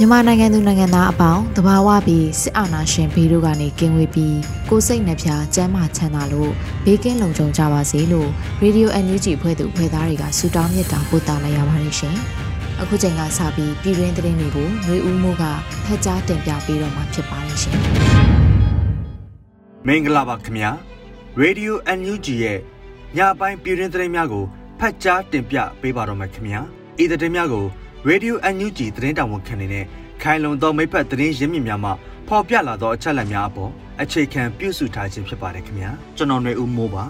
မြန်မာနိုင်ငံသူနိုင်ငံသားအပေါင်းတဘာဝပြီးစစ်အာဏာရှင်ဘေးတို့ကနေကင်းဝေးပြီးကိုစိတ်နှပြကျမ်းမာချမ်းသာလို့ဘေးကင်းလုံခြုံကြပါစေလို့ Radio NUG ဖွဲ့သူဖွဲ့သားတွေကဆုတောင်းမြတ်တာပို့တာလိုက်ရပါတယ်ရှင်။အခုချိန်ကစပြီးပြည်တွင်းသတင်းတွေကိုຫນွေဦးမိုးကဖတ်ကြားတင်ပြပေးတော့မှာဖြစ်ပါတယ်ရှင်။မင်္ဂလာပါခင်ဗျာ။ Radio NUG ရဲ့ညပိုင်းပြည်တွင်းသတင်းများကိုဖတ်ကြားတင်ပြပေးပါတော့မယ်ခင်ဗျာ။ဤသတင်းများကို Radio NUG သတင်းတောင်ဝန်ခံနေတဲ့ခိုင်လုံသောမိဖက်သတင်းရင်းမြစ်များမှဖော်ပြလာသောအချက်အလက်များအပေါ်အခြေခံပြုစုထားခြင်းဖြစ်ပါတယ်ခင်ဗျာကျွန်တော်ຫນွေဦးမိုးပါ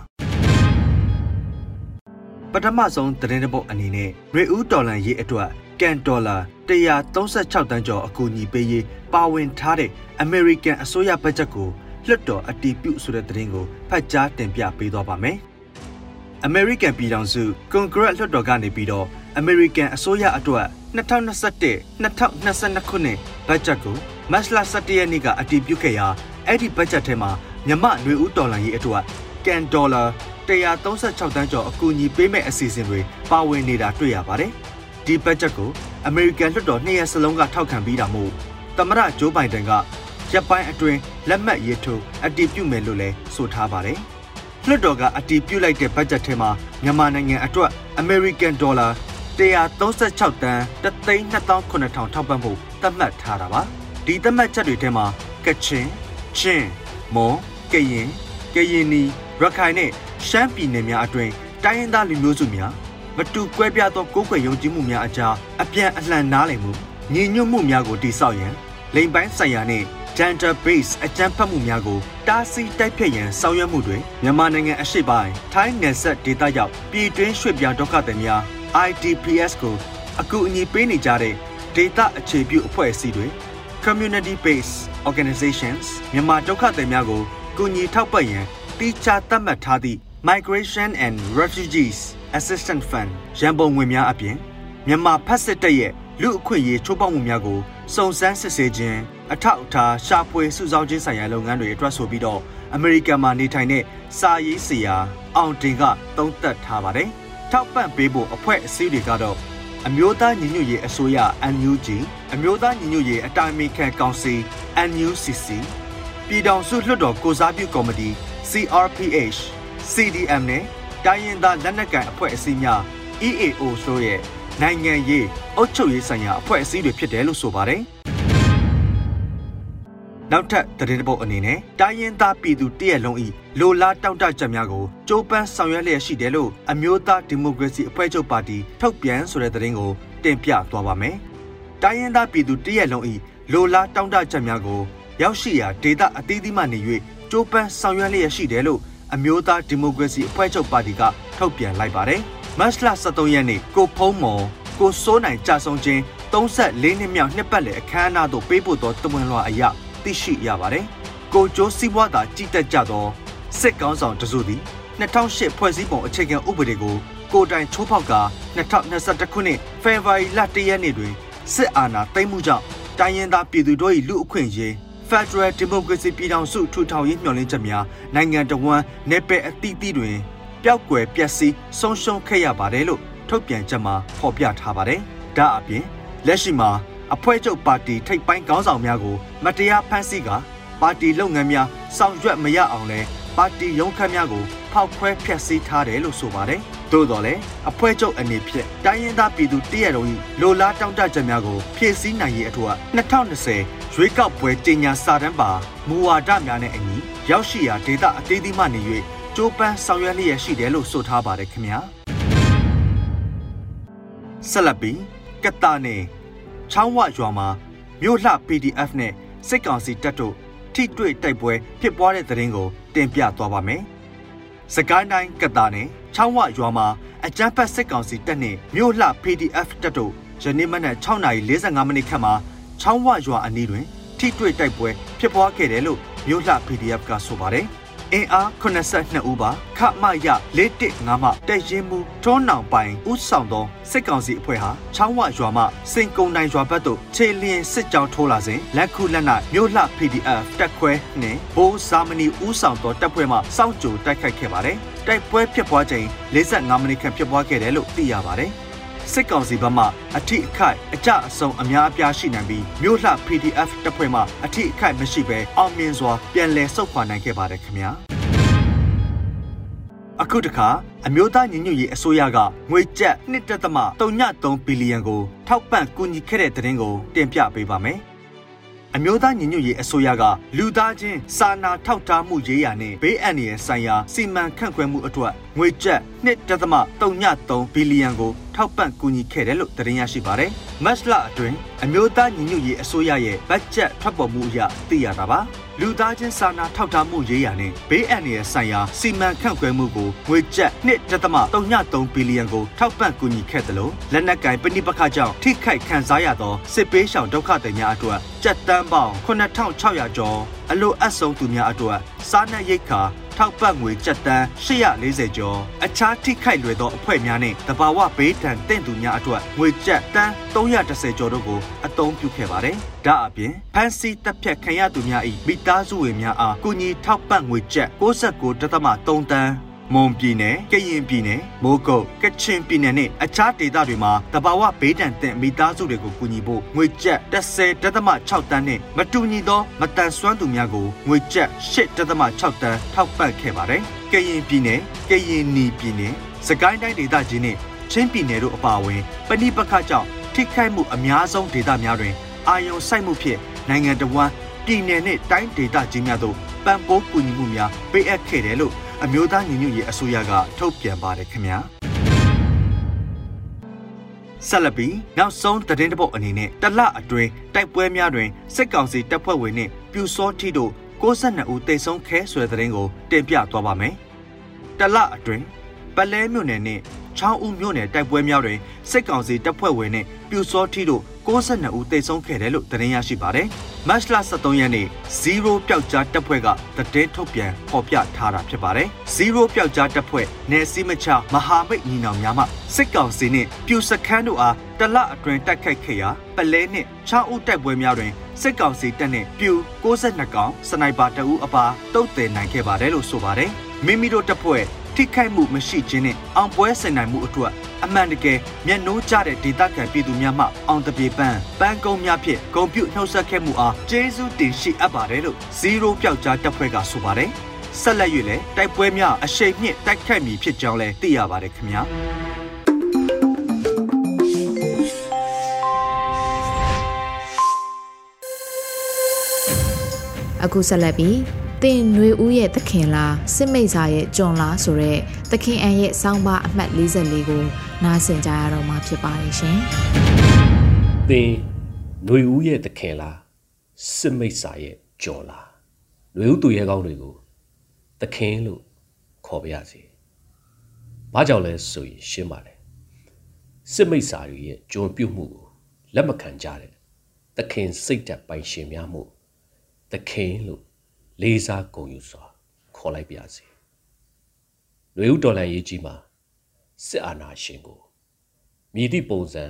ပထမဆုံးသတင်းတစ်ပုဒ်အနေနဲ့ရေဦးဒေါ်လာရေးအတွက်ကန်ဒေါ်လာ136တန်းကျော်အကူအညီပေးရေးပါဝင်ထားတဲ့ American အစိုးရဘတ်ဂျက်ကိုလွှတ်တော်အတည်ပြုဆိုတဲ့သတင်းကိုဖတ်ကြားတင်ပြပေးသွားပါမယ်။ American ပြည်ထောင်စု Congress လွှတ်တော်ကနေပြီးတော့ American အစိုးရအတွက် 2021-2022ခုနှစ်ဘတ်ဂျက်ကိုမတ်လ17ရက်နေ့ကအတည်ပြုခဲ့ရာအဲ့ဒီဘတ်ဂျက်ထဲမှာမြမຫນွေဦးဒေါ်လာရေးအတွက်ကန်ဒေါ်လာ136တန်းကျော်အကူအညီပေးမဲ့အစီအစဉ်တွေပါဝင်နေတာတွေ့ရပါတယ်။ဒီဘတ်ဂျက်ကိုအမေရိကန်လွှတ်တော်နှစ်ရက်စလုံးကထောက်ခံပြီးတာမို့သမရဂျိုးဘိုင်ဒန်ကရပ်ပိုင်းအတွင်းလက်မှတ်ရေးထိုးအတည်ပြုမယ်လို့လည်းဆိုထားပါတယ်။လွှတ်တော်ကအတည်ပြုလိုက်တဲ့ဘတ်ဂျက်ထဲမှာမြန်မာနိုင်ငံအတွက်အမေရိကန်ဒေါ်လာ 136တန်း329,000ထောက်ပံ့ဖို့သတ်မှတ်ထားတာပါဒီသတ်မှတ်ချက်တွေထဲမှာကချင်ချင်းမွန်ကရင်ကရင်နီရခိုင်နဲ့ရှမ်းပြည်နယ်များအတွင်တိုင်းရင်းသားလူမျိုးစုများမတူကွဲပြားသောကိုယ်ခွေယုံကြည်မှုများအကြားအပြန်အလှန်နားလည်မှုညီညွတ်မှုများကိုတည်ဆောက်ရန်လိမ်ပိုင်းဆိုင်ရာနှင့် gender base အကြမ်းဖက်မှုများကိုတားဆီးတိုက်ဖျက်ရန်ဆောင်ရွက်မှုတွေမြန်မာနိုင်ငံအရှိပိုင်းထိုင်းနယ်စပ်ဒေသရောက်ပြည်တွင်းရွှေ့ပြောင်းဒုက္ခသည်များ IDPS ကိုအကူအညီပေးနေကြတဲ့ဒေသအခြေပြုအဖွဲ့အစည်းတွေ Community Based Organizations မြန်မာဒုက္ခသည်များကိုကူညီထောက်ပံ့ရန်တိကျသတ်မှတ်ထားသည့် Migration and Refugees Assistance Fund ရန်ပုံငွေများအပြင်မြန်မာဖက်စစ်တပ်ရဲ့လူအခွင့်အရေးချိုးဖောက်မှုများကိုစုံစမ်းစစ်ဆေးခြင်းအထောက်အထားရှာဖွေစုဆောင်းခြင်းဆိုင်ရာလုပ်ငန်းတွေအတွက်ဆိုပြီးတော့အမေရိကန်မှာနေထိုင်တဲ့စာရေးဆရာအောင်တင်ကသုံးသပ်ထားပါတယ်။ ထောက်ပံ့ပေးဖို့အဖွဲ့အစည်းတွေကတော့အမျိုးသားညီညွတ်ရေးအစိုးရ NUG အမျိုးသားညီညွတ်ရေးအတိုင်းအမြခံကောင်စီ NUCC ပြည်ထောင်စုလွှတ်တော်ကိုစားပြုကော်မတီ CRPH CDM နဲ့တိုင်းရင်းသားလက်နက်ကိုင်အဖွဲ့အစည်းများ EAO ဆိုရဲ့နိုင်ငံရေးအုပ်ချုပ်ရေးဆိုင်ရာအဖွဲ့အစည်းတွေဖြစ်တယ်လို့ဆိုပါတယ်။ နောက်ထပ်သတင်းပုတ်အနေနဲ့တိုင်းရင်းသားပြည်သူတရက်လုံးဤလိုလားတောင့်တချက်များကိုကြိုးပမ်းဆောင်ရွက်လျက်ရှိတယ်လို့အမျိုးသားဒီမိုကရေစီအဖွဲ့ချုပ်ပါတီထုတ်ပြန်ဆိုတဲ့သတင်းကိုတင်ပြသွားပါမယ်။တိုင်းရင်းသားပြည်သူတရက်လုံးဤလိုလားတောင့်တချက်များကိုရောက်ရှိရာဒေသအသီးသီးမှနေ၍ကြိုးပမ်းဆောင်ရွက်လျက်ရှိတယ်လို့အမျိုးသားဒီမိုကရေစီအဖွဲ့ချုပ်ပါတီကထုတ်ပြန်လိုက်ပါတယ်။မတ်လ23ရက်နေ့ကိုဖုံးမော်ကိုစိုးနိုင်ကြဆုံခြင်း34နှစ်မြောက်နှစ်ပတ်လည်အခမ်းအနားသို့ပေးပို့သောတဝန်လွှာအရာ သိရှိရပါတယ်။ကိုကျိုးစီးပွားသာကြည်တက်ကြသောစစ်ကောင်းဆောင်တစုသည်2008ဖွဲ့စည်းပုံအခြေခံဥပဒေကိုကိုတိုင်ချိုးဖောက်က2021ခုနှစ်ဖေဖော်ဝါရီလ1ရက်နေ့တွင်စစ်အာဏာသိမ်းမှုကြောင့်တိုင်းရင်းသားပြည်သူတို့၏လူအခွင့်အရေး Federal Democracy ပြည်ထောင်စုထူထောင်ရေးမျှော်လင့်ချက်များနိုင်ငံတော်ဝန်နယ်ပယ်အသီးသီးတွင်ပျောက်ကွယ်ပျက်စီးဆုံးရှုံးခဲ့ရပါတယ်လို့ထုတ်ပြန်ချက်မှာဖော်ပြထားပါတယ်။ဒါအပြင်လက်ရှိမှာ အဖွဲ့ချုပ်ပါတီထိပ်ပိုင်းခေါင်းဆောင်များကိုမတရားဖမ်းဆီးကပါတီလုပ်ငန်းများဆောင်ရွက်မရအောင်လဲပါတီရုံးခန်းများကိုဖောက်ခွဲဖျက်ဆီးထားတယ်လို့ဆိုပါတယ်သို့တော်လည်းအဖွဲ့ချုပ်အနေဖြင့်တိုင်းရင်းသားပြည်သူတရက်တော်၏လိုလားတောင်းတချက်များကိုဖြည့်ဆည်းနိုင်ရေးအထူး2020ရွေးကောက်ပွဲတင်ညာစာတမ်းပါမူဝါဒများနဲ့အညီရောက်ရှိရာဒေသအသေးသေးမှနေ၍ကြိုးပမ်းဆောင်ရွက်လျက်ရှိတယ်လို့ဆိုထားပါတယ်ခင်ဗျာဆက်လက်ပြီးကတ္တာနယ် ချောင်းဝရွာမှာမြို့လှ PDF နဲ့စစ်ကောင်စီတပ်တို့ထိတွေ့တိုက်ပွဲဖြစ်ပွားတဲ့တဲ့ရင်ကိုတင်ပြသွားပါမယ်။စကိုင်းတိုင်းကတ္တာနယ်ချောင်းဝရွာမှာအကြမ်းဖက်စစ်ကောင်စီတပ်နဲ့မြို့လှ PDF တပ်တို့ယနေ့မနက်6:45မိနစ်ခန့်မှာချောင်းဝရွာအနီးတွင်ထိတွေ့တိုက်ပွဲဖြစ်ပွားခဲ့တယ်လို့မြို့လှ PDF ကဆိုပါတယ်။ အင်အား82ဦးပါခမရ415မှတက်ရင်မူတွန်းနောင်ပိုင်ဥဆောင်သောစစ်ကောင်စီအဖွဲ့ဟာချောင်းဝရွာမှစင်ကုံတိုင်းရွာဘက်သို့ခြေလျင်စစ်ကြောင်းထိုးလာစဉ်လက်ခုလက်နက်မြို့လှ PDF တက်ခွဲနှင့်ဘိုးဇာမနီဥဆောင်သောတပ်ဖွဲ့မှစောင့်ကြိုတိုက်ခိုက်ခဲ့ပါတယ်တိုက်ပွဲဖြစ်ပွားချိန်45မိနစ်ခန့်ဖြစ်ပွားခဲ့တယ်လို့သိရပါတယ် စစ်ကောင်စီဘက်မှအထိအခိုက်အကြအဆုံအများအပြားရှိနိုင်ပြီးမြို့လှ PDF တပ်ဖွဲ့မှအထိအခိုက်မရှိဘဲအောင်မြင်စွာပြန်လည်ဆုတ်ခွာနိုင်ခဲ့ပါတယ်ခင်ဗျာအခုတခါအမျိုးသားညီညွတ်ရေးအစိုးရကငွေကျပ်1.3ဘီလီယံကိုထောက်ပံ့ကူညီခဲ့တဲ့တဲ့တင်ကိုတင်ပြပေးပါမယ်အမျိုးသားညီညွတ်ရေးအစိုးရကလူသားချင်းစာနာထောက်ထားမှုရေးရာနဲ့ဘေးအန္တရာယ်ဆိုင်ရာစီမံခန့်ခွဲမှုအတွက် ငွေကျပ်1.3ဘီလီယံကိုထောက်ပံ့ကူညီခဲ့တယ်လို့သတင်းရရှိပါတယ်။မတ်လအတွင်းအမျိုးသားညီညွတ်ရေးအစိုးရရဲ့ဘတ်ဂျက်ထွက်ပေါ်မှုအရသိရတာပါ။လူသားချင်းစာနာထောက်ထားမှုရေးရာနဲ့ဘေးအန္တရာယ်ဆိုင်ရာစီမံခန့်ခွဲမှုကိုငွေကျပ်1.3ဘီလီယံကိုထောက်ပံ့ကူညီခဲ့တယ်လို့လက်နက်ကင်ပဏိပခကြောင့်ထိခိုက်ခံစားရသောစစ်ပေးရှောင်ဒုက္ခသည်များအတွက်ကြက်တန်းပေါင်9600ကျော်အလိုအပ်ဆုံးသူများအတွက်စားနပ်ရိက္ခာ ထောက်ပံ့ငွေကျပ်တန်း840ကျော်အခြားထိခိုက်လွယ်သောအဖွဲ့များနဲ့တဘာဝဘေးဒဏ်တင့်သူများအတွက်ငွေကျပ်တန်း310ကျော်တို့ကိုအသုံးပြုခဲ့ပါတယ်။ဒါအပြင်ဖန်စီတပ်ဖြတ်ခံရသူများ၏မိသားစုဝင်များအားကုညီထောက်ပံ့ငွေကျပ်69.3တန်း မွန်ပြည်နယ်၊ကရင်ပြည်နယ်၊မိုးကုတ်၊ကချင်ပြည်နယ်နဲ့အခြားဒေသတွေမှာတဘာဝဘေးဒဏ်သင့်မိသားစုတွေကိုကူညီဖို့ငွေကျပ်30.6တန်းနဲ့မတူညီသောမတန်ဆွမ်းသူများကိုငွေကျပ်8.6တန်းထောက်ပံ့ခဲ့ပါတယ်။ကရင်ပြည်နယ်၊ကရင်နီပြည်နယ်၊စကိုင်းတိုင်းဒေသကြီးနဲ့ချင်းပြည်နယ်တို့အပါအဝင်ပဏိပခကြောင့်ထိခိုက်မှုအများဆုံးဒေသများတွင်အာယုံစိုက်မှုဖြင့်နိုင်ငံတော်ဝန်ပြည်နယ်နဲ့တိုင်းဒေသကြီးများသို့ပံ့ပိုးကူညီမှုများပေးအပ်ခဲ့တယ်လို့ အမျိုးသားညီညွတ်ရေးအစိုးရကထုတ်ပြန်ပါတယ်ခင်ဗျာဆက်လက်ပြီးနောက်ဆုံးသတင်းတပုတ်အနေနဲ့တလအတွင်းတိုက်ပွဲများတွင်စစ်ကောင်စီတပ်ဖွဲ့ဝင်နှင့်ပြူစောထီတို့62ဦးတိတ်ဆုံးခဲဆွဲသတင်းကိုတင်ပြသွားပါမယ်။တလအတွင်းပလဲမြို့နယ်နှင့်ချောင်းဦးမြို့နယ်တိုက်ပွဲများတွင်စစ်ကောင်စီတပ်ဖွဲ့ဝင်နှင့်ပြူစောထီတို့ 62ဦးတိတ်ဆုံးခဲ့တယ်လို့သတင်းရရှိပါတယ်။မတ်လ23ရက်နေ့0ပျောက်ကြားတပ်ဖွဲ့ကတည်ထုတ်ပြန်ဖော်ပြထားတာဖြစ်ပါတယ်။0ပျောက်ကြားတပ်ဖွဲ့နယ်စည်းမချမဟာမိတ်ညီနောင်များမှစစ်ကောင်စီနှင့်ပြူစခန်းတို့အားတလအတွင်းတိုက်ခိုက်ခဲ့ရာပလဲနှင့်ချောင်းဦးတိုက်ပွဲများတွင်စစ်ကောင်စီတပ်နှင့်ပြူ62ကောင်စနိုက်ပါတအူးအပါတုတ်တယ်နိုင်ခဲ့ပါတယ်လို့ဆိုပါတယ်။မိမိတို့တပ်ဖွဲ့ ထိခိုက်မှုမရှိခြင်းနဲ့အောင်ပွဲဆင်နိုင်မှုအတွက်အမှန်တကယ်မျက်နှိုးကျတဲ့ဒေသခံပြည်သူများမှအောင်တပြေပန်းပန်းကုန်းများဖြင့်ဂုံပြုနှုတ်ဆက်ခဲ့မှုအားကျေးဇူးတင်ရှိအပ်ပါတယ်လို့0ပျောက်ကြားတပ်ဖွဲ့ကဆိုပါတယ်ဆက်လက်၍လည်းတိုက်ပွဲများအရှိန်မြင့်တိုက်ခိုက်မည်ဖြစ်ကြောင်းလည်းသိရပါတယ်ခင်ဗျာအခုဆက်လက်ပြီး တင်ຫນွေဦးရဲ့သခင်လားစစ်မိတ်စာရဲ့ကြွန်လားဆိုတဲ့သခင်အန်ရဲ့စောင်းပါအမှတ်44ကိုနားဆင်ကြရတော့မှာဖြစ်ပါတယ်ရှင်။တင်ຫນွေဦးရဲ့သခင်လားစစ်မိတ်စာရဲ့ကြွန်လားຫນွေဦးသူရဲကောင်းတွေကိုသခင်လို့ခေါ်ပါရစေ။ဘာကြောင့်လဲဆိုရင်ရှင်းပါတယ်။စစ်မိတ်စာတွေရဲ့ကြွန်ပြုတ်မှုကိုလက်မခံကြတဲ့သခင်စိတ်ဓာတ်ပိုင်ရှင်များမှုသခင်လို့ လေးစားဂုဏ်ယူစွာခေါ်လိုက်ပါစေ။လူဦးတော်လန်ရေးကြီးမှာစစ်အာဏာရှင်ကိုမြည်သည့်ပုံစံ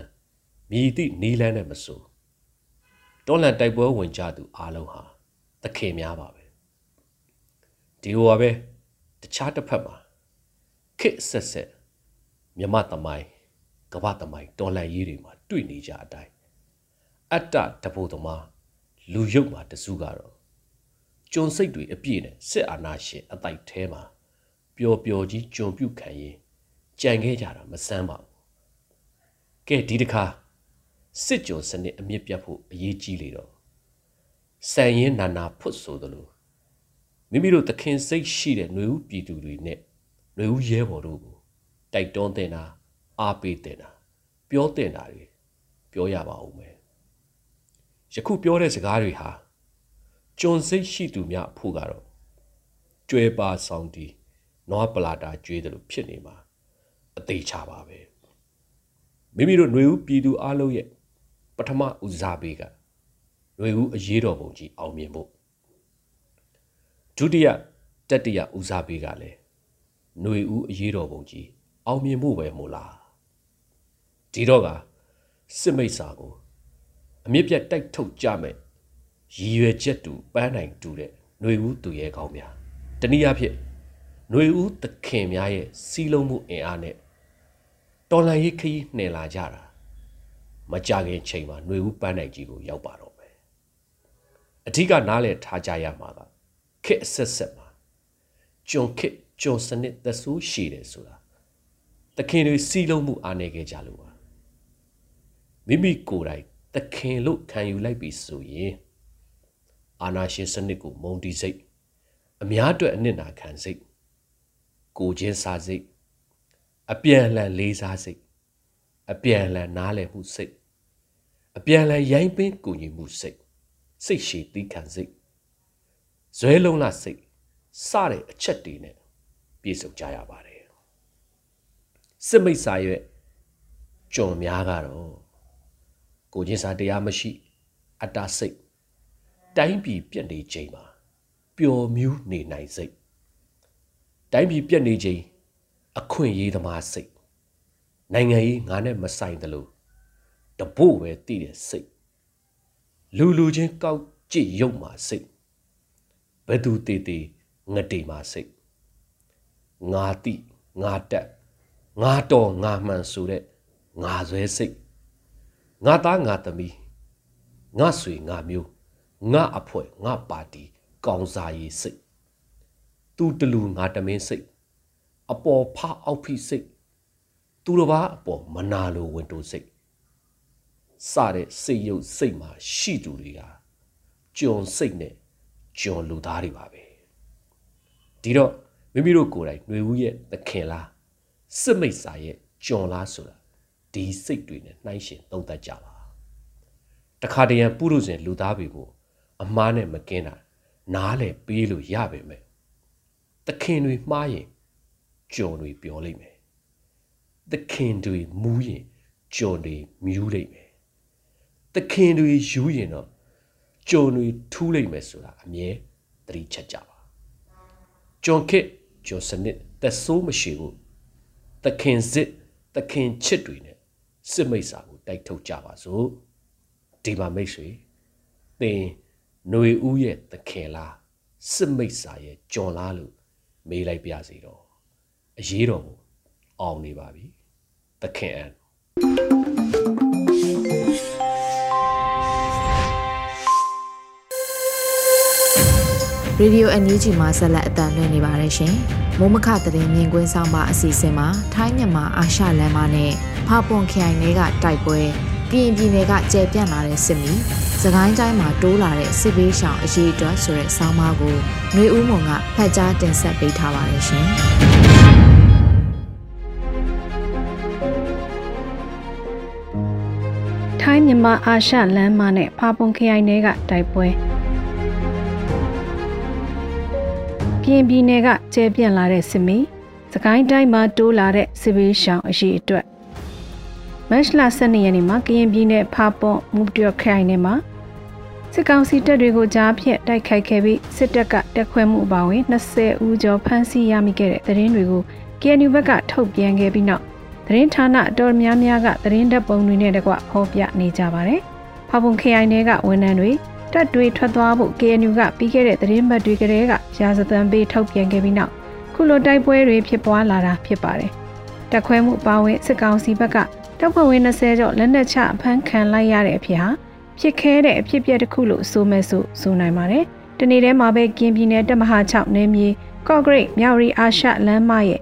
မြည်သည့်နီးလန်းနဲ့မဆိုတော်လန်တိုက်ပွဲဝင်ကြသူအားလုံးဟာသခင်များပါပဲ။ဒီဟိုပါပဲတခြားတစ်ဖက်မှာခစ်ဆက်ဆက်မြမသမိုင်းကမ္ဘာသမိုင်းတော်လန်ရေးတွေမှာတွေ့နေကြအတိုင်းအတ္တတဘုသမားလူရုပ်မှာတစုကတော့ ကျွံစိတ်တွေအပြည့်နဲ့စစ်အာဏာရှင်အတိုက်ထဲမှာပျော်ပျော်ကြီးကျွံပြုတ်ခံရင် ကြံခဲ့ကြတာမဆန်းပါဘူးကဲဒီတစ်ခါစစ်ကြောစနစ်အမြင့်ပြတ်ဖို့အရေးကြီးလေတော့စံရင်နာနာဖွတ်ဆိုသလိုမိမိတို့သခင်စိတ်ရှိတဲ့ຫນွေဦးပြည်သူတွေနဲ့ຫນွေဦးရဲဘော်တို့ကိုတိုက်တွန်းတင်တာအားပေးတင်တာပြောတင်တာတွေပြောရပါဦးမယ်ယခုပြောတဲ့စကားတွေဟာ ကျွန်စိတ်ရှိသူများအဖို့ကတော့ကျွဲပါဆောင်တီနွားပလာတာကျွေးတယ်လို့ဖြစ်နေမှာအသေးချပါပဲမိမိတို့ຫນွေဦးပြည်သူအလုံးရဲ့ပထမဦးစားပေးကຫນွေဦးအရေးတော်ပုံကြီးအောင်မြင်ဖို့ဒုတိယတတိယဦးစားပေးကလည်းຫນွေဦးအရေးတော်ပုံကြီးအောင်မြင်ဖို့ပဲမို့လားဒီတော့ကစစ်မိတ်စာကိုအမြင့်ပြတ်တိုက်ထုတ်ကြမယ် ရည်ရွယ်ချက်တူပန်းနိုင်တူတဲ့ຫນွေဦးသူရဲကောင်းများတနည်းအားဖြင့်ຫນွေဦးသခင်များရဲ့စီးလုံးမှုအင်အားနဲ့တော်လန်ရေးခရီးနှင်လာကြတာမကြခင်ချိန်မှာຫນွေဦးပန်းနိုင်ကြီးကိုရောက်ပါတော့မယ်အဓိကနားလည်ထားကြရမှာကခစ်အဆက်ဆက်မှာကျွန်ခစ်ကျွန်စနစ်သဆိုးရှိတယ်ဆိုတာသခင်တွေစီးလုံးမှုအားနေခဲ့ကြလို့ပါမိမိကိုယ်တိုင်သခင်လို့ခံယူလိုက်ပြီဆိုရင် အာနာရှင်စနစ်ကိုမုံတီစိတ်အများအတွက်အနစ်နာခံစိတ်ကိုချင်းစားစိတ်အပြန်အလှန်လေးစားစိတ်အပြန်အလှန်နားလည်မှုစိတ်အပြန်အလှန်ရိုင်းပင်းကူညီမှုစိတ်စိတ်ရှည်သီးခံစိတ်ဇွဲလုံးလာစိတ်စတဲ့အချက်တွေနဲ့ပြည့်စုံကြရပါတယ်စစ်မိတ်စာရဲ့ကြုံများကတော့ကိုချင်းစာတရားမရှိ အတ္တစိတ် တိုင်းပြည်ပြက်နေချိန်မှာပျော်မြူးနေနိုင်စိတ်တိုင်းပြည်ပြက်နေချိန်အခွင့်အရေးသမားစိတ်နိုင်ငံရေးငါနဲ့မဆိုင်တယ်လို့တပို့ပဲတည်တဲ့စိတ်လူလူချင်းကောက်ကြည့်ရုပ်မှာစိတ်ဘယ်သူတည်တည်ငတိမှာစိတ်ငါတိငါတက်ငါတော်ငါမှန်ဆိုတဲ့ငါဆွဲစိတ်ငါသားငါသမီးငါဆွေငါမျိုး ငါအဖွဲ့ငါပါတီကောင်းစားရေးစိတ်သူတလူငါတမင်းစိတ်အပေါ်ဖအောက်ဖိစိတ်သူတစ်ပါးအပေါ်မနာလိုဝင်တိုးစိတ်စတဲ့စိတ်ရုပ်စိတ်မှာရှိသူတွေကကျွန်စိတ်နဲ့ကျွန်လူသားတွေပါပဲဒီတော့မိမိတို့ကိုယ်တိုင်ຫນွေဦးရဲ့သခင်လားစစ်မိတ်စာရဲ့ကျွန်လားဆိုတာဒီစိတ်တွေနဲ့နှိုင်းရှင်သုံးသပ်ကြပါတခါတရံပုရုဇဉ်လူသားတွေကို အမားနဲ့မကင်းတာနားလေပေးလို့ရပါမယ်သခင်တွေမှားရင်ကြုံတွေပြောလိမ့်မယ်သခင်တွေမူးရင်ကြုံတွေမြူးလိမ့်မယ်သခင်တွေယူရင်တော့ကြုံတွေထူးလိမ့်မယ်ဆိုတာအမြဲသတိချက်ကြပါကြုံခစ်ကြုံစနစ်သက်ဆိုးမရှိဘူးသခင်စစ်သခင်ချစ်တွေနဲ့စစ်မိတ်စာကိုတိုက်ထုတ်ကြပါစို့ဒီမှာမိတ်ဆွေသင် ຫນွေဦးရဲ့သခင်လားစစ်မိတ်စာရဲ့ကြုံလားလို့မေးလိုက်ပြစီတော့အရေးတော်ကိုအောင်နေပါပြီသခင်အန်ရေဒီယိုအန်ယူဂျီမှာဆက်လက်အသံလွှင့်နေပါတယ်ရှင်။မိုးမခသတင်းမြင်ကွင်းဆောင်ပါအစီအစဉ်မှာထိုင်းမြန်မာအာရှလမ်းမနဲ့ဖပွန်ခိုင်တွေကတိုက်ပွဲ ပြည်ပြည်တွေကကျယ်ပြန့်လာတဲ့စစ်မီစကိုင်းတိုင်းမှာတိုးလာတဲ့စစ်ဘေးရှောင်အရေးအတွက်ဆိုတဲ့ဆောင်းပါးကိုຫນွေဦးမုံကဖတ်ကြားတင်ဆက်ပေးထားပါတယ်ရှင်။ထိုင်းမြန်မာအာရှလမ်းမနဲ့ဖာပွန်ခရိုင်တွေကတိုက်ပွဲကရင်ပြည်နယ်ကကျဲပြန့်လာတဲ့စစ်မီစကိုင်းတိုင်းမှာတိုးလာတဲ့စစ်ဘေးရှောင်အရှိအတွက် မတ်လ12ရက်နေ့မှာကရင်ပြည်နယ်ဖာပွန်မူတရခိုင်နယ်မှာစစ်ကောင်စီတပ်တွေကိုကြားဖြတ်တိုက်ခိုက်ခဲ့ပြီးစစ်တပ်ကတက်ခွဲမှုအပါအဝင်20ဦးကျော်ဖမ်းဆီးရမိခဲ့တဲ့သတင်းတွေကို KNU ဘက်ကထုတ်ပြန်ခဲ့ပြီးနောက်သတင်းဌာနအတော်များများကသတင်းတပ်ပုံတွေနဲ့တကွဖော်ပြနေကြပါတယ်။ဖာပွန် KI နယ်ကဝန်ထမ်းတွေတပ်တွေထွက်သွားဖို့ KNU ကပြီးခဲ့တဲ့သတင်းပတ်တွေကလေးကရာဇသံပေးထုတ်ပြန်ခဲ့ပြီးနောက်ခုလိုတိုက်ပွဲတွေဖြစ်ပွားလာတာဖြစ်ပါတယ်။တက်ခွဲမှုအပါအဝင်စစ်ကောင်စီဘက်က တပ်ဖွဲ့ဝင်20ကျော်လက်နက်ချအဖမ်းခံလိုက်ရတဲ့အဖြစ်ဟာဖြစ်ခဲတဲ့အဖြစ်ပြက်တစ်ခုလို့ဆိုမဲ့ဆိုဆိုနိုင်ပါတယ်။တနေ့တည်းမှာပဲကင်းပြည်နယ်တပ်မဟာ6နယ်မြေကော့ဂရိတ်မြောက်ရီအာရှလမ်းမရဲ့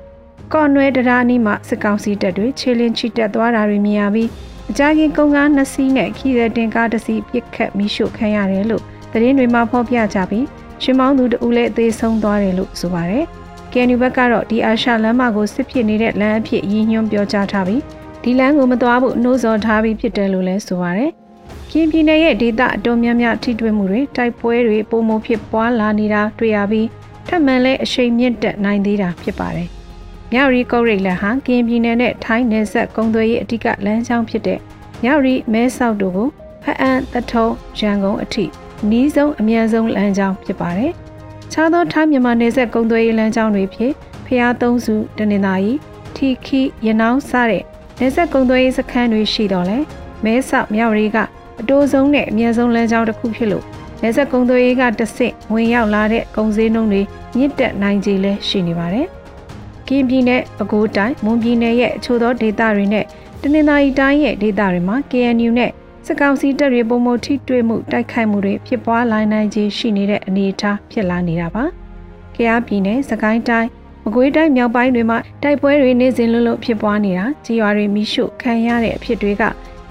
ကော့နွဲတရာနီမှာစစ်ကောင်စီတပ်တွေခြေလင်းချီတက်သွားတာတွေမြင်ရပြီးအကြခင်ကုန်းကားနှစ်စီးနဲ့ခီးတဲ့တင်ကားတစ်စီးပြစ်ခတ်မိရှို့ခံရတယ်လို့သတင်းတွေမှာဖော်ပြကြပြီးရှင်မောင်းသူတဦးလည်းအသေးဆုံးသွားတယ်လို့ဆိုပါတယ်။ကန်ယူဘက်ကတော့ဒီအာရှလမ်းမကိုစစ်ဖြစ်နေတဲ့လမ်းအဖြစ်ရည်ညွှန်းပြောကြားထားပြီး ဒီလမ်းကိုမသွားဖို့နှိုးဆော်ထားပြီးဖြစ်တယ်လို့လည်းဆိုပါတယ်။ကင်းပြည်နယ်ရဲ့ဒေသအတော်များများထိတွေ့မှုတွေတိုက်ပွဲတွေပုံမဖြစ်ပွားလာနေတာတွေ့ရပြီးထပ်မံလဲအရှိန်မြင့်တက်နိုင်သေးတာဖြစ်ပါတယ်။မြောက်ရီကုတ်ရိတ်လန်ဟာကင်းပြည်နယ်နဲ့ထိုင်းနယ်စပ်ကုန်းသွယ်ရေးအဓိကလမ်းကြောင်းဖြစ်တဲ့မြောက်ရီမဲဆောက်တို့ကိုဖအံတထုံရန်ကုန်အထိနီးဆုံးအမြန်ဆုံးလမ်းကြောင်းဖြစ်ပါတယ်။ခြားသောထိုင်းမြန်မာနယ်စပ်ကုန်းသွယ်ရေးလမ်းကြောင်းတွေဖြစ်ဖျားသုံးစုတနင်္သာရီထီခီရနောင်းစတဲ့ နယ်စပ်ကုန်းသွယ်ရေးစခန်းတွေရှိတော့လဲမဲဆောက်မြောက်ရီကအတိုးဆုံးနဲ့အမြန်ဆုံးလမ်းကြောင်းတစ်ခုဖြစ်လို့နယ်စပ်ကုန်းသွယ်ရေးကတဆင့်ဝင်ရောက်လာတဲ့ကုန်စည်နှုန်းတွေမြင့်တက်နိုင်ခြေလည်းရှိနေပါတယ်။ကင်းပြည်နယ်ပဲခူးတိုင်းမွန်ပြည်နယ်ရဲ့အချို့သောဒေသတွေနဲ့တနင်္သာရီတိုင်းရဲ့ဒေသတွေမှာ KNU နဲ့စစ်ကောင်စီတပ်တွေပုံမထိတွေ့မှုတိုက်ခိုက်မှုတွေဖြစ်ပွားလာနိုင်ခြေရှိနေတဲ့အနေအထားဖြစ်လာနေတာပါ။ကယားပြည်နယ်စကိုင်းတိုင်း မကွေးတိုင်းမြောက်ပိုင်းတွေမှာတိုက်ပွဲတွေနေ့စဉ်လွတ်လွတ်ဖြစ်ပွားနေတာကြီးရွာတွေမိရှုခံရတဲ့အဖြစ်တွေက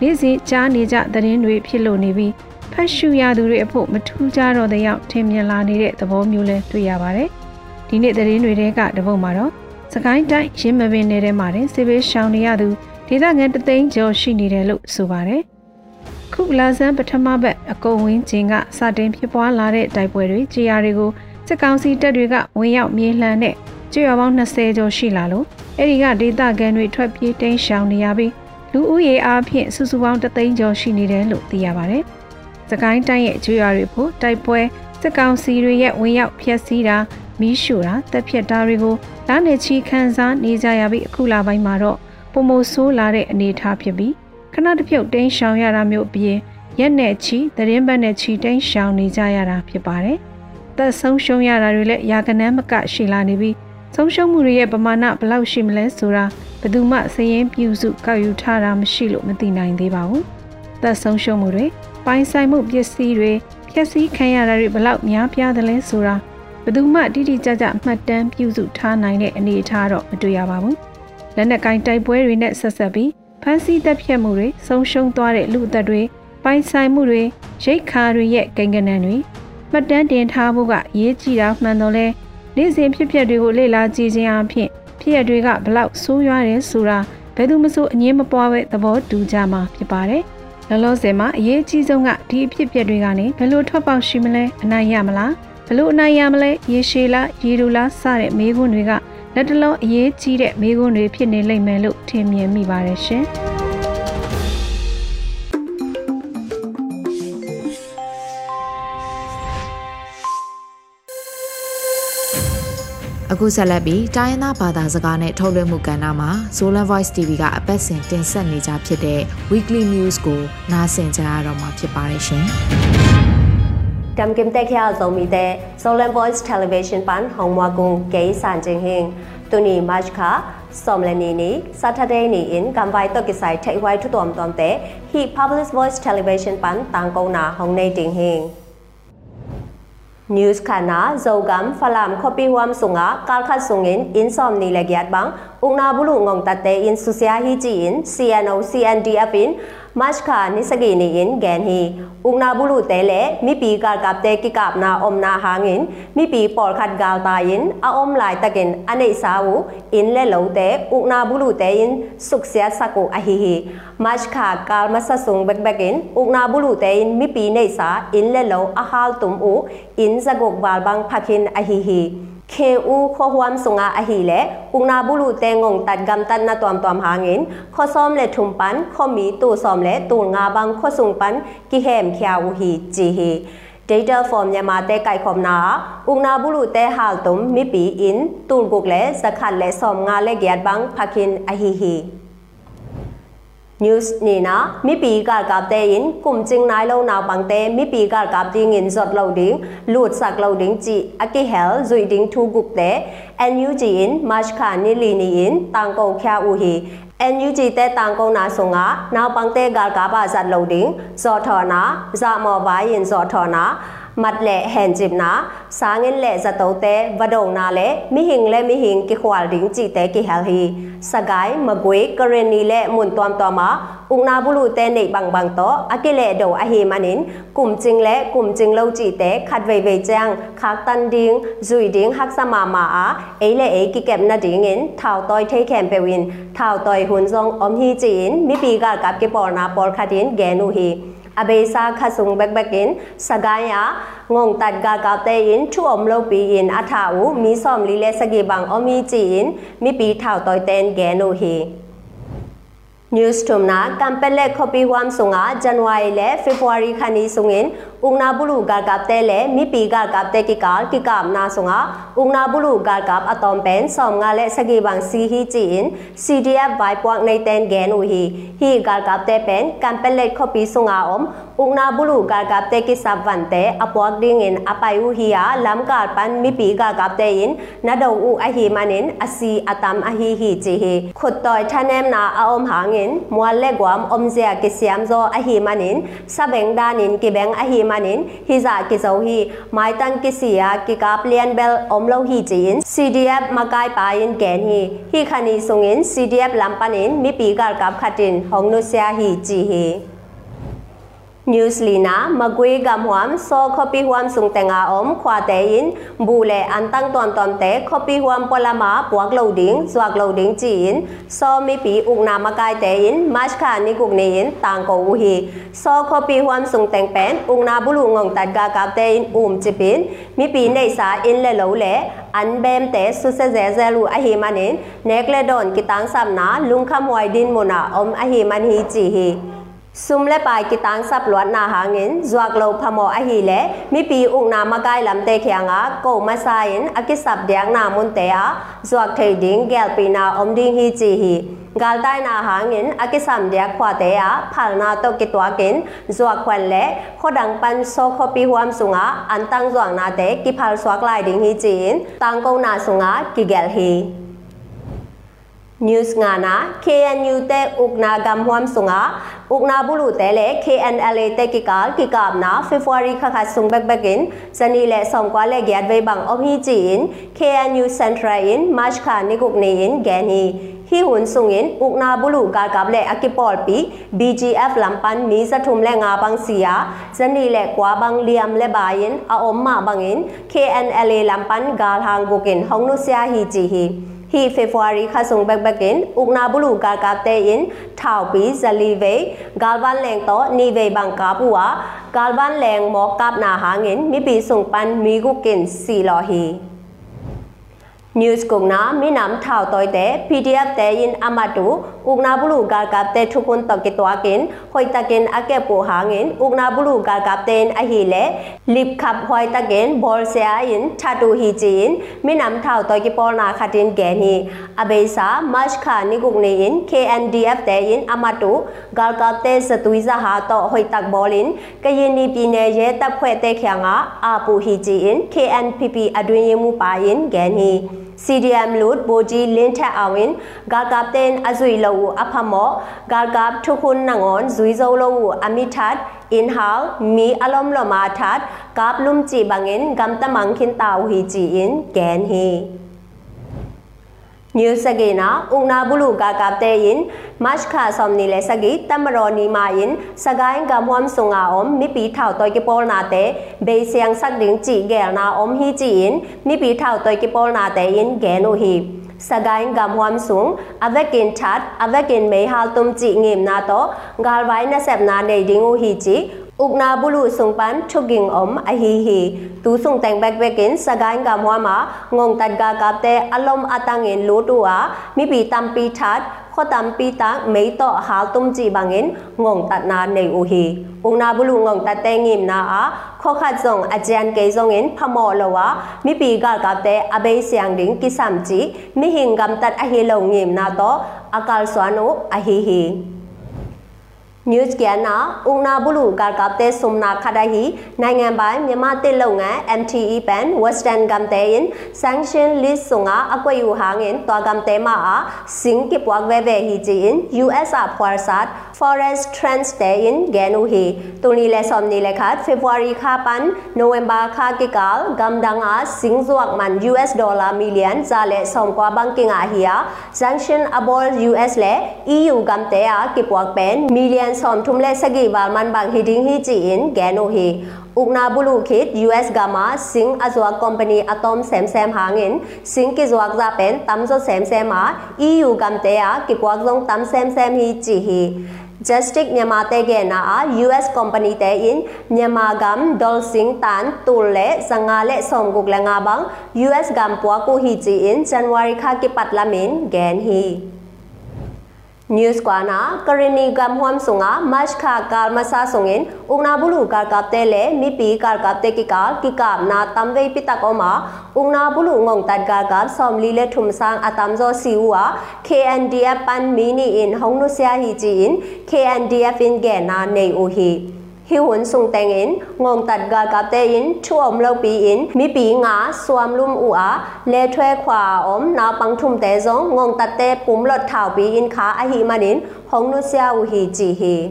နေ့စဉ်ကြားနေကြသတင်းတွေဖြစ်လို့နေပြီးဖတ်ရှုရသူတွေအဖို့မထူးခြားတော့တဲ့ရောက်ထင်မြင်လာနေတဲ့သဘောမျိုးလဲတွေ့ရပါတယ်။ဒီနေ့သတင်းတွေထဲကတပုတ်မှာတော့စကိုင်းတိုင်းရင်းမပင်နယ်ထဲမှာတင်စစ်ဘေးရှောင်နေရသူဒေသခံတသိန်းကျော်ရှိနေတယ်လို့ဆိုပါတယ်။ခုလာဆန်းပထမဘက်အကုန်ဝင်းချင်းကစတင်ဖြစ်ပွားလာတဲ့တိုက်ပွဲတွေကြေးရတွေကိုစစ်ကောင်စီတပ်တွေကဝင်ရောက်မြေလှန်တဲ့ ကြေးရွာပေါင်း20ကျော်ရှိလာလို့အဲ့ဒီကဒေသခံတွေထွက်ပြေးတိမ်းရှောင်နေရပြီးလူဦးရေအားဖြင့်စုစုပေါင်းတသိန်းကျော်ရှိနေတယ်လို့သိရပါတယ်။စကိုင်းတိုင်းရဲ့ကျွော်တွေဖို့တိုက်ပွဲစစ်ကောင်စီတွေရဲ့ဝင်ရောက်ဖျက်ဆီးတာမီးရှို့တာတပ်ဖြတ်တာတွေကိုလမ်းနေချီခန်းစားနေကြရပြီးအခုလာပိုင်းမှာတော့ပုံမဆိုးလာတဲ့အနေအထားဖြစ်ပြီးခဏတစ်ဖြုတ်တင်းရှောင်ရတာမျိုးအပြင်ရက်နဲ့ချီသတင်းပတ်နဲ့ချီတင်းရှောင်နေကြရတာဖြစ်ပါတယ်။သက်ဆုံးရှုံးရတာတွေလည်းရာကနန်းမကရှိလာနေပြီး ဆုံးရှုံးမှုတွေရဲ့ပမာဏဘယ်လောက်ရှိမလဲဆိုတာဘယ်သူမှစည်ရင်ပြုစုကောက်ယူထားတာမရှိလို့မသိနိုင်သေးပါဘူး။သက်ဆုံးရှုံးမှုတွေပိုင်ဆိုင်မှုပစ္စည်းတွေဖျက်ဆီးခံရတာတွေဘယ်လောက်များပြားသလဲဆိုတာဘယ်သူမှတိတိကျကျမှတ်တမ်းပြုစုထားနိုင်တဲ့အနေအထားတော့မတွေ့ရပါဘူး။လက်နက်ကင်တိုက်ပွဲတွေနဲ့ဆက်ဆက်ပြီးဖမ်းဆီးတပ်ဖြတ်မှုတွေဆုံးရှုံးသွားတဲ့လူအသက်တွေပိုင်ဆိုင်မှုတွေရိတ်ခါတွေရဲ့ကိန်းဂဏန်းတွေမှတ်တမ်းတင်ထားဖို့ကရေးကြည့်တာမှန်တော့လဲ နေ့စဉ်ဖြစ်ပျက်တွေကိုလေ့လာကြည့်ခြင်းအပြင်ဖြစ်ရတွေကဘလောက်ဆိုးရွားတယ်ဆိုတာဘယ်သူမှဆိုအငင်းမပွားပဲသဘောတူကြမှာဖြစ်ပါတယ်။လောလောဆယ်မှာအရေးကြီးဆုံးကဒီအဖြစ်ပျက်တွေကနေဘယ်လိုထွက်ပေါက်ရှိမလဲအနိုင်ရမလားဘယ်လိုအနိုင်ရမလဲရေရှည်လားရေဒူလားစတဲ့မေးခွန်းတွေကလက်တလုံးအရေးကြီးတဲ့မေးခွန်းတွေဖြစ်နေလိမ့်မယ်လို့ထင်မြင်မိပါတယ်ရှင်။ အခုဆက်လက်ပြီးတိုင်းရင်းသားဘာသာစကားနဲ့ထုတ်လွှင့်မှုကဏ္ဍမှာ Solar Voice TV ကအပတ်စဉ်တင်ဆက်နေကြဖြစ်တဲ့ Weekly News ကိုနားဆင်ကြရတော့မှာဖြစ်ပါတယ်ရှင်။ကမ်ကင်တက်ခ ्या ဇုံမီတဲ့ Solar Voice Television ပန်ဟောင်မွာကုံဂေးစန်ချင်းဟင်းတူနီမတ်ခါ Somlani ni Saturday ni in kamwai to kisai thai wai thu tom tom te hi Public Voice Television pan tang ko na hong nei ting hing News kana zogam falam khopi huam sunga kalkhat sungin insom ni legiat bang ungna bulu ngong tate in susia hi chi in CNO CND apin mashka nisagi ni in gen hi ungna bulu tele mi pi kar kap te ki kap na om na hangin mi pi por khat gal ta in a om lai takin ane sa u in le lo te ungna bulu te in suksia saku a hi hi mashka kal masa sung bek bekin ungna bulu te in mi pi nei sa in le lo a hal tum u in zagok bal bang phakin a hi hi เคอูขอหวมสุงาอหีเลอุงนาบุลุเตงงตัดกำตันนาตวมตวมหางินข้อซ้อมเลทุมปันข้อมีตูซ้อมเลตูงาบังข้อสุงปันกิเฮมเคียวหีจีฮี data form ညမာတဲကိုက်ခေါမနာဥငနာဘူးလူတဲဟာလ်တုံမိပီ in တူဂုကလေစခတ်လေsom nga le gyat bang phakin ahi hi news ni na mi pi gar kap te in kum ching nai lo naw bang te mi pi gar kap ding in zot lo ding lut sak lo ding chi aki hel zui ding thu gup te NUG in march kha ni li ni in tang ko kya u hi NUG te tang ko na so nga naw bang te gar ka ba zat lo ding zo tho na za mo ba yin zo tho na mặt lệ hèn dịp ná sáng in lệ ra tấu tế và đầu na lệ mi hình lệ mi hình kỳ khoa rỉnh chỉ tế kỳ hào hi sa gái mà quế cơ rên ni lệ muôn toam toam á ung na bulu tế nị bằng bằng tó á kỳ lệ đầu á hi mà nín cùng chinh lệ cùng chinh lâu chỉ tế khát về về trang khát tân điên dùi điên hắc sa mà mà á ấy lệ ấy kỳ kẹp na điên in thảo tôi thấy kèm bèo in thảo tôi hun dòng ôm hi chỉ in mi bì gà cặp kỳ bò na bò khát in ghé nu hi abesa khasung bek bek in sagaya ngong tat ga ga te in thu om lo pi in atha u mi som li le sagi bang omi chi in mi pi thao toy ten ge no hi news tumna kampele khopi wam sunga january le february khani sungin ungna bulu gar gap te le mi pi gar gap te ki kal ki kam na sunga ungna bulu gar gap atom pen som nga le sagi bang si hi chi in cdf vai puak nei ten gen u hi hi gar gap te pen kampele khopi sunga om ungna bulu gar gap te ki sab van te apuak ding in apai u hi ya lam gar pan mi pi gar gap te in na do u a hi manin asi atam a hi hi chi hi khut toy thanem na a om hangin mual le gwam om zia ki siam zo a hi manin sabeng danin ki beng a hi manin hi za ki zo hi mai tan ki sia ki kap lian bel om lo hi chin cdf makai pa in gen hi hi khani sungin cdf lampanin mi pi gar kap khatin hong nu sia hi chi hi Newslina magui gam huam so copy huam sung tenga om khwa te in bu le an tang ton ton te copy huam polama puak loading zwak loading chi in so mi pi uk na makai te in mas kha ni guk ni in tang ko u hi so copy huam sung teng pen uk na bulu ngong tat ga kap te in um chi pin mi pi nei sa in le lo le an bem te su se ze ze lu a hi manin nek le don ki tang sam na lung kham wai din mona om a hi man hi chi hi ซุมและปายกิตังซับลวดนาหาเงินจวกโลพมออหีและมีปีอุกนามากายลำเตเขียงอาโกมาซายินอากิสับเดียงนามุนเตอาจวกเทดิงแกลปีนาอมดิงฮีจีฮีกาลใต้นาหาเงินอากิสัมเดียกควาเตอาพัลนาตกิตัวกินจวกควันและขดังปันโซคปีหวมสุงาอันตังจวงนาเตกิพัลสวกลายดิงฮีจีนตังโกนาสุงากิเกลฮี news ngana KNU te ukna gam huam sunga ukna bulu te le KNLA te ki kal ki kap na February kha kha sung bek bekin sani le som kwa le gyat ve bang om hi chi in KNU central in march kha ni guk ni in gen hi hi hun sung in ukna bulu ga kap le akipol pi BGF lampan mi sa thum le nga bang sia sani le kwa bang liam le ba in a om ma bang in KNLA lampan gal hang bukin hong nu sia hi chi hi hi February kha sung bek bekin ukna bulu gar kap te in thau pi zali ve galvan leng to ni ve bang ka puwa galvan leng mo kap na hangin mi pi sung pan mi gu kin si lo hi news kung na mi nam thao toy te pdf te in amatu ugna bulu gar kap te thukun to ki twa kin hoi takin ake po hangin ugna bulu gar kap ten a hi le lip khap hoi takin bol sia in thatu hi chin mi nam thao toy ki pol na khatin gen hi abesa march kha ni guk ni in kndf te in amatu gar kap te satui za ha to hoi tak bolin kayin ni pi ne ye tap khwe te khyang a apu hi chin knpp adwin yimu pa in gen hi CDM လုတ်ဘိုဂျီလင်းထက်အဝင်ဂါကပ်တန်အဇွီလောအဖမောဂါကပ်ထုခွန်းနငွန်ဇွီဇိုလောအမီထတ် inhal mi alom lo ma that kap lum chi bangin gam ta mang khin tau hi chi in gen hi New Sagina Ungna Bulu ga kap te in Mashkha somni le sagi tamro ni ma in sagain gam hom sunga om mi pi thao toy ki pol na te be siang sak ding chi gel na om hi chi in mi pi thao toy ki pol na te in ge no hi sagain gam hom sung avekin chat avekin me hal tum chi ngim na to gal vai na sep na nei ding u hi chi ukna bulu sungpan thuging om a hi hi tu sung teng bek bekin sagain ga mwa ma ngong tat ga kap te alom atangin lu tu a mi pi tam pi that kho tam pi ta mei to hal tum chi bangin ngong tat na nei u hi ukna bulu ngong tat te ngim na a kho khat zong a jan ke zong in phamo lo wa mi pi ga kap te abe siang ding ki sam chi mi hing gam tat a hi lo ngim na to akal swanu a hi hi News ကနာဥနာဘူးလူကာကပ်တဲ့ဆုမနာခဒဟီနိုင်ငံပိုင်မြန်မာတစ်လုံငန်း MTE Ban Western Gamtein Sanction List ဆုငါအကွေယူဟာငင်တွာကမ်တဲမာစင်ကိပွားဝဲဝဲဟီဂျီင် USR Foresat Forest Trends Day in Genu hi tuni le som ni le khat February kha pan November kha ki kal gamdang a singzuak man US dollar million za le som kwa banking a hiya sanction abol US le EU gamte a ki puak pen million som thum le sagi wal man bang hiding hi chi in Genu hi ukna bulu khit US gama sing azwa company atom sem sem hangin sing ki zwak za pen tam zo sem sem a EU gamte a ki puak zong tam sem sem hi chi hi Justice မြန်မာတဲ့ကနာ US company တဲ့ in မြန်မာဂမ်ဒေါ်စင်တန်တူလေစငါလေဆောင်ဂုကလငါဘန် US ဂမ်ပွားကိုဟီချီ in January ခါကိပတ်လာမင်ဂန်ဟီ news kwana karini gam hwam sunga mash kha kal masa sungin ungna bulu kar kap te le mi pi kar kap te ki kal ki kap na tamve pitak oma ungna bulu ngong tat gar kap som li le thum sang atam zo siwa KNDF pan mini in hongnu sia hi ji in KNDF in ge na nei o hi hi hun sung teng in ngom tat ga ka te in chu om lo pi in mi pi nga suam lum u a le thwe khwa om na pang thum te zong ngom tat te pum lot thau pi in kha a hi manin hong nu sia u hi chi hi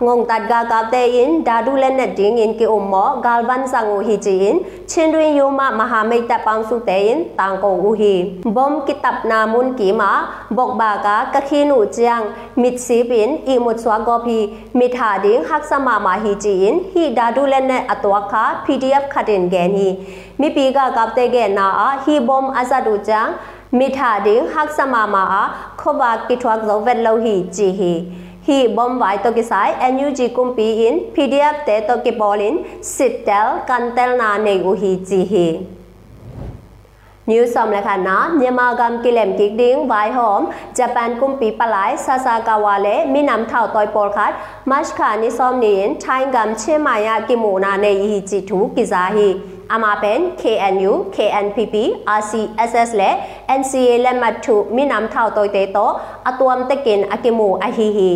New Somna Sagain Gam Huam Jema Pin Kho Huam Sung Mi Pi Ga Ka Te Le Ngong Tat Ga Ka Te Ki Kam Na A Ngong Tat Ga Ka Te In Da Du Le Net Ding In Ki Um Mo Gal Ban Sang U Hi Chi In Chin Dwin Yu Ma Maha Mei Ta Pang Su Te In Tang Ko U Hi Bom Ki Tap Na Mun Ki Ma Bok Ba Ka Ka Khi Nu Chiang Mit Si Pin I Mut Swa Go Phi Mit Ha Ding Hak Sa Ma Ma Hi Chi In Hi Da Du Le Net Atwa Kha PDF Khatin Gen Hi မိပီကကပ်တဲ့ကနာဟီဘုံအဇဒူချန်မိထာဒင်းဟက်ဆမာမာခောဘာကိထွတ်ဇောဝက်လောဟီဂျီဟီ hi bom vai to ki sai NUG kumpi in PDF te to ki bolin kan kantel na ne u hi chi hi. New som la khana myama gam kilem ki ding, vai hom, Japan kumpi palai Sasakawa le minam thao toy por khat Mash kha ni som ni in, Thai gam chemaya ki mu na ne hi chi thu ki za hi. အမပန် KNU KNPP RCSS และ NCA และมัทุมีนำเท่าตัวเตโตอตวมตะกินอากิมูอาฮิฮิ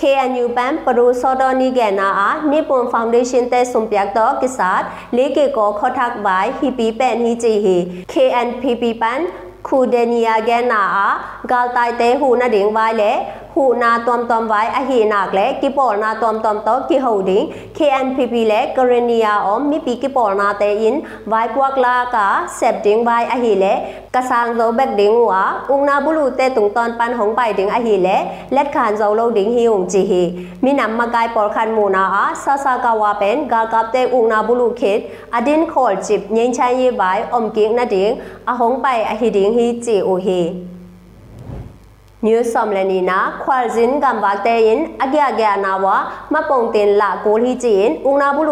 KNU ပန်ပရူစောဒနီကနာအာနိပွန်ဖောင်ဒေးရှင်းတဲ့ဆုံပြတ်တော့ကိစားလေးကေကိုခေါထက်ဘိုင်ဟီပီပန်ဟီချီဟီ KNPP ပန်ခုဒနီယာကနာအာဂါလ်တိုင်တဲဟူနာဒင်းဝိုင်လေ ဟူနာတွမ်တွမ်ဝိုင်အဟီနာကလေကိပေါ်နာတွမ်တွမ်တော့ကိဟူဒင်း KNPP လေကရနီယာအုံးမိပီကိပေါ်နာတဲအင်ဝိုင်ကွာကလာကာဆက်ဒင်းဝိုင်အဟီလေကဆန်ဇောဘက်ဒင်းဝါဥနာဘူးလူတဲတုံတန်ပန်ဟုံပိုင်ဒင်းအဟီလေလက်ခန်ဇောလောဒင်းဟီုံဂျီဟီမိနမ်မကိုင်ပေါ်ခန်မူနာအာဆာဆာကဝါပန်ဂါကပ်တဲဥနာဘူးလူခေတ်အဒင်းခေါ်ချစ်ငိမ့်ချန်ယေဝိုင်အုံကင်းနဒင်းအဟုံပိုင်အဟီဒင်းဟီဂျီအိုဟီ New Somlenina Khwalzin Gambatein Agya Gya Nawa Mapongtin La Kolhi Chin Ungna Bulu Ten Tangko Ahimanin Zogam Hwam Sung Panin Myama Gam Sung Mun Tom Toma Galtai A Omtein Chimo Toma Ma Hi Chin Minta Pan Yang Go Lama Galtai Tein Gen Hi Twa Tangko Na Thau Khan Sa Bek To ခွာဇင်ကိဖာနောလောဒင်းဟီချင်ဥနာဘူးလူတဲ နျူးစ်တွမ်တော်မှာဆွတ်စကိုဟေဝဲငဟောက်စာဇုံတဲလ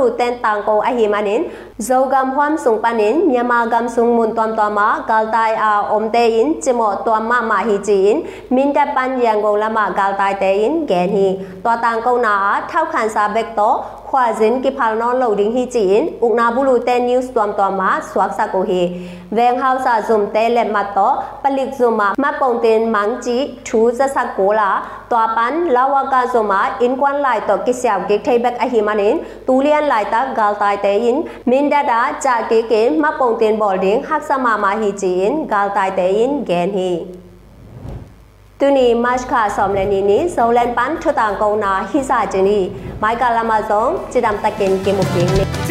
က်မတ်တော့ပ Zogam Huam Sung Panin, Nyamagam Sung Mun Tuam Tuama, Galtai A Om Tein, Chimo Tuama Mahi Jin, Minda Pan Yango Lama Galtai Tein, Gen Hi, Tua Tang Kau Na, Thao Khan Sa Bek To, Khoa Jin Ki Phal Non Lo Ding Hi Jin, Ukna Bulu Ten News Tuam Tuama, Suak Sa Ko Hi, Veng Hao Sa Zum Te Lep Mat To, Palik Zuma, Ma Pong Tin Mang Chi, Thu Za Sa Ko La, Tua Pan Lawa Ka Zuma, In Quan Lai To Ki Siao Ki Thay Bek Ahi Manin, Tu Lian Lai Ta Galtai Tein, Min dada chaki kin mapong tin bolding hak sama mahi jin gal tai te in gen hi tuni mashka somlen ni ni zolan pan thutang kong na hi sa jini mai kala ma zong chidam takin kemukin ni